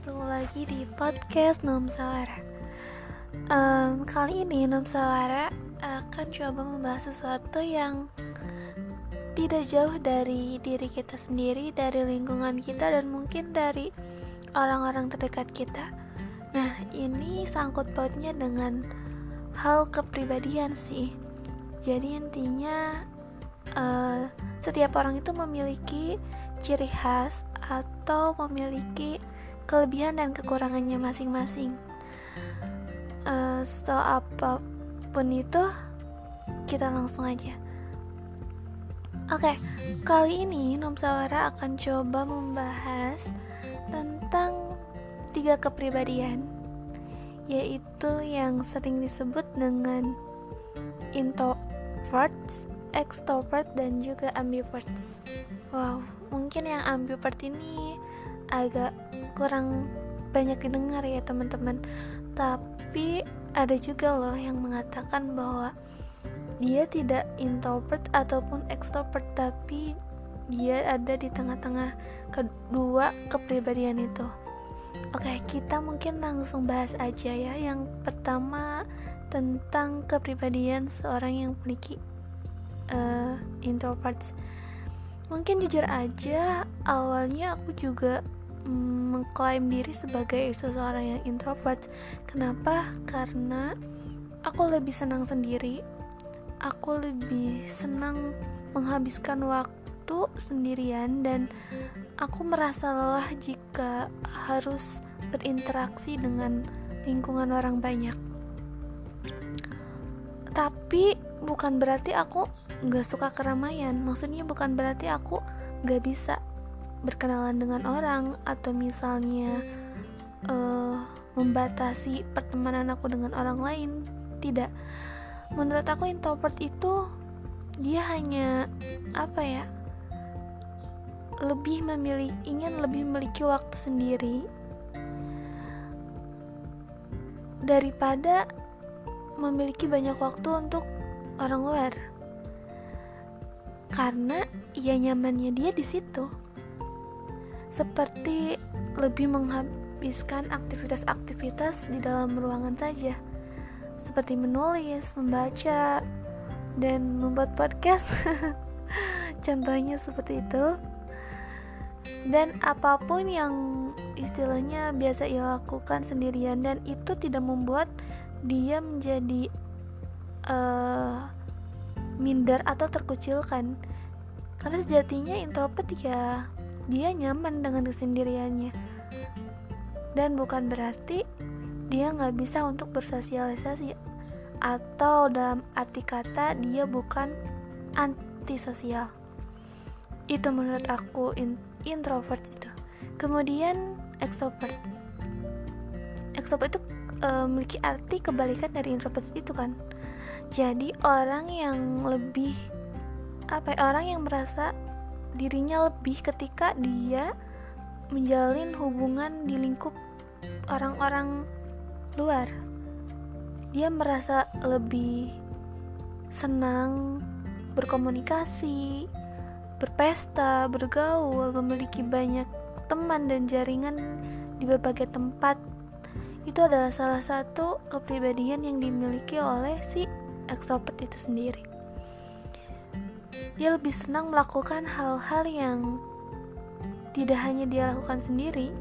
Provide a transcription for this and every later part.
ketemu lagi di podcast Nom Sawara. Um, Kali ini Nom Sawara akan coba membahas sesuatu yang tidak jauh dari diri kita sendiri, dari lingkungan kita, dan mungkin dari orang-orang terdekat kita. Nah, ini sangkut pautnya dengan hal kepribadian sih. Jadi intinya uh, setiap orang itu memiliki ciri khas atau memiliki kelebihan dan kekurangannya masing-masing. Uh, so apa pun itu, kita langsung aja. Oke, okay, kali ini Nom Sawara akan coba membahas tentang tiga kepribadian, yaitu yang sering disebut dengan introverts, extrovert, dan juga ambiverts. Wow, mungkin yang ambivert ini agak kurang banyak didengar ya teman-teman. Tapi ada juga loh yang mengatakan bahwa dia tidak introvert ataupun extrovert tapi dia ada di tengah-tengah kedua kepribadian itu. Oke kita mungkin langsung bahas aja ya yang pertama tentang kepribadian seorang yang memiliki uh, introverts. Mungkin jujur aja awalnya aku juga mengklaim diri sebagai seseorang yang introvert. Kenapa? Karena aku lebih senang sendiri. Aku lebih senang menghabiskan waktu sendirian dan aku merasa lelah jika harus berinteraksi dengan lingkungan orang banyak. Tapi bukan berarti aku nggak suka keramaian. Maksudnya bukan berarti aku nggak bisa berkenalan dengan orang atau misalnya uh, membatasi pertemanan aku dengan orang lain tidak menurut aku introvert itu dia hanya apa ya lebih memilih ingin lebih memiliki waktu sendiri daripada memiliki banyak waktu untuk orang luar karena ya nyamannya dia di situ. Seperti lebih menghabiskan aktivitas-aktivitas di dalam ruangan saja. Seperti menulis, membaca, dan membuat podcast. Contohnya seperti itu. Dan apa pun yang istilahnya biasa ia lakukan sendirian dan itu tidak membuat dia menjadi uh, minder atau terkucilkan karena sejatinya introvert ya dia nyaman dengan kesendiriannya. Dan bukan berarti dia nggak bisa untuk bersosialisasi. Atau dalam arti kata dia bukan antisosial. Itu menurut aku in introvert itu. Kemudian extrovert. Extrovert itu e, memiliki arti kebalikan dari introvert itu kan? Jadi orang yang lebih apa ya, orang yang merasa dirinya lebih ketika dia menjalin hubungan di lingkup orang-orang luar dia merasa lebih senang berkomunikasi berpesta bergaul memiliki banyak teman dan jaringan di berbagai tempat itu adalah salah satu kepribadian yang dimiliki oleh si ekstrovert itu sendiri. Dia lebih senang melakukan hal-hal yang tidak hanya dia lakukan sendiri,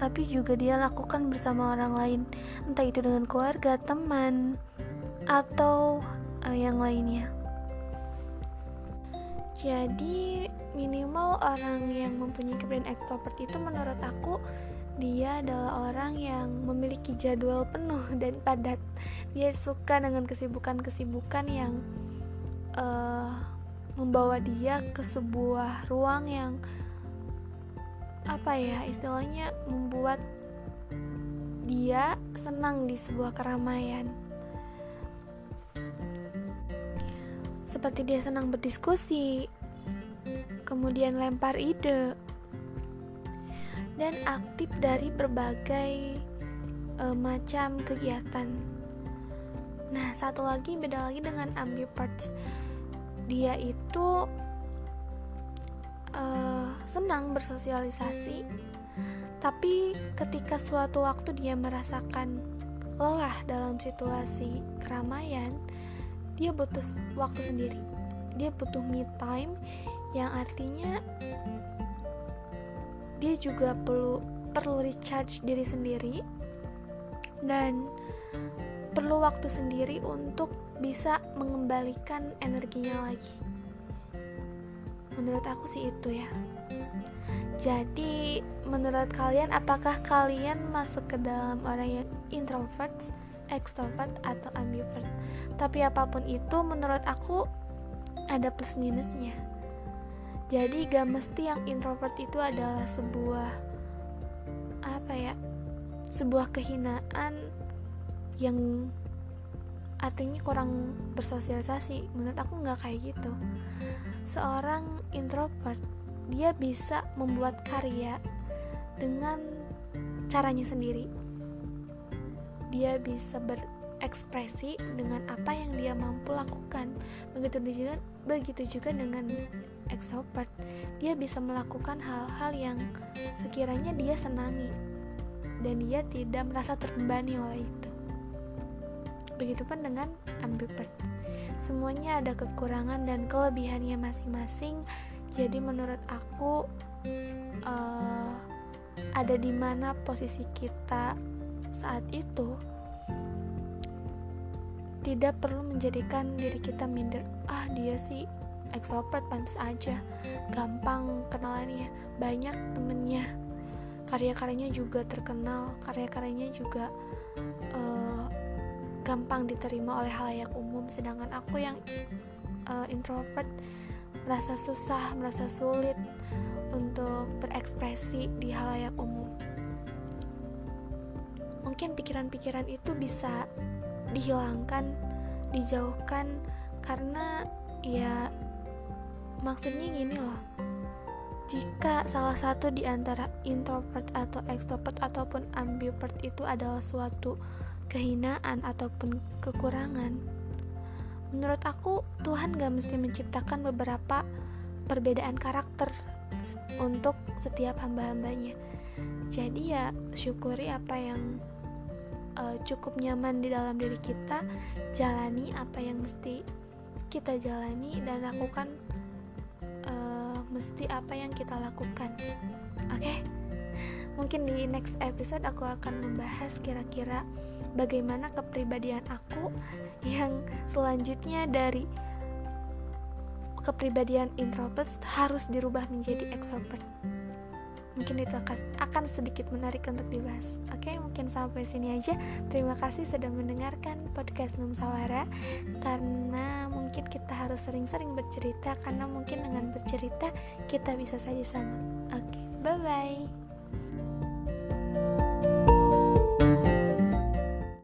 tapi juga dia lakukan bersama orang lain, entah itu dengan keluarga, teman, atau uh, yang lainnya. Jadi, minimal orang yang mempunyai kepribadian ekstrovert itu menurut aku dia adalah orang yang memiliki jadwal penuh dan padat. Dia suka dengan kesibukan-kesibukan yang uh, membawa dia ke sebuah ruang yang apa ya istilahnya membuat dia senang di sebuah keramaian. Seperti dia senang berdiskusi, kemudian lempar ide, dan aktif dari berbagai uh, macam kegiatan. Nah, satu lagi beda lagi dengan ambivert. Dia itu uh, senang bersosialisasi, tapi ketika suatu waktu dia merasakan lelah dalam situasi keramaian dia butuh waktu sendiri. Dia butuh me time yang artinya dia juga perlu perlu recharge diri sendiri dan perlu waktu sendiri untuk bisa mengembalikan energinya lagi. Menurut aku sih itu ya. Jadi, menurut kalian apakah kalian masuk ke dalam orang yang introvert, extrovert atau ambivert? Tapi apa pun itu menurut aku ada plus minusnya. Jadi gak mesti yang introvert itu adalah sebuah apa ya? Sebuah kehinaan yang artinya kurang bersosialisasi. Menurut aku nggak kayak gitu. Seorang introvert dia bisa membuat karya dengan caranya sendiri. Dia bisa berekspresi dengan apa yang dia mampu lakukan. Begitu juga begitu juga dengan extrovert. Dia bisa melakukan hal-hal yang sekiranya dia senangi dan dia tidak merasa terbebani oleh itu Begitupun dengan ambivert. Semuanya ada kekurangan dan kelebihannya masing-masing. Jadi menurut aku uh, ada di mana posisi kita saat itu tidak perlu menjadikan diri kita minder. Ah, dia sih extrovert pantas aja. Gampang kenalannya, banyak temennya. Karya-karyanya juga terkenal, karya-karyanya juga gampang diterima oleh halayak umum sedangkan aku yang uh, introvert merasa susah merasa sulit untuk berekspresi di halayak umum. Mungkin pikiran-pikiran itu bisa dihilangkan dijauhkan karena ya maksudnya gini loh. Jika salah satu di antara introvert atau extrovert ataupun ambivert itu adalah suatu kehinaan ataupun kekurangan. Menurut aku Tuhan gak mesti menciptakan beberapa perbedaan karakter untuk setiap hamba-hambanya. Jadi ya syukuri apa yang uh, cukup nyaman di dalam diri kita jalani apa yang mesti kita jalani dan lakukan uh, mesti apa yang kita lakukan. Oke? okay? Mungkin di next episode aku akan membahas kira-kira bagaimana kepribadian aku yang selanjutnya dari kepribadian introvert harus dirubah menjadi extrovert. Mungkin itu akan sedikit menarik untuk dibahas. Oke mungkin sampai sini aja. Terima kasih sudah mendengarkan podcast Num Sawara. Karena mungkin kita harus sering-sering bercerita karena mungkin dengan bercerita kita bisa saja sama. Oke bye bye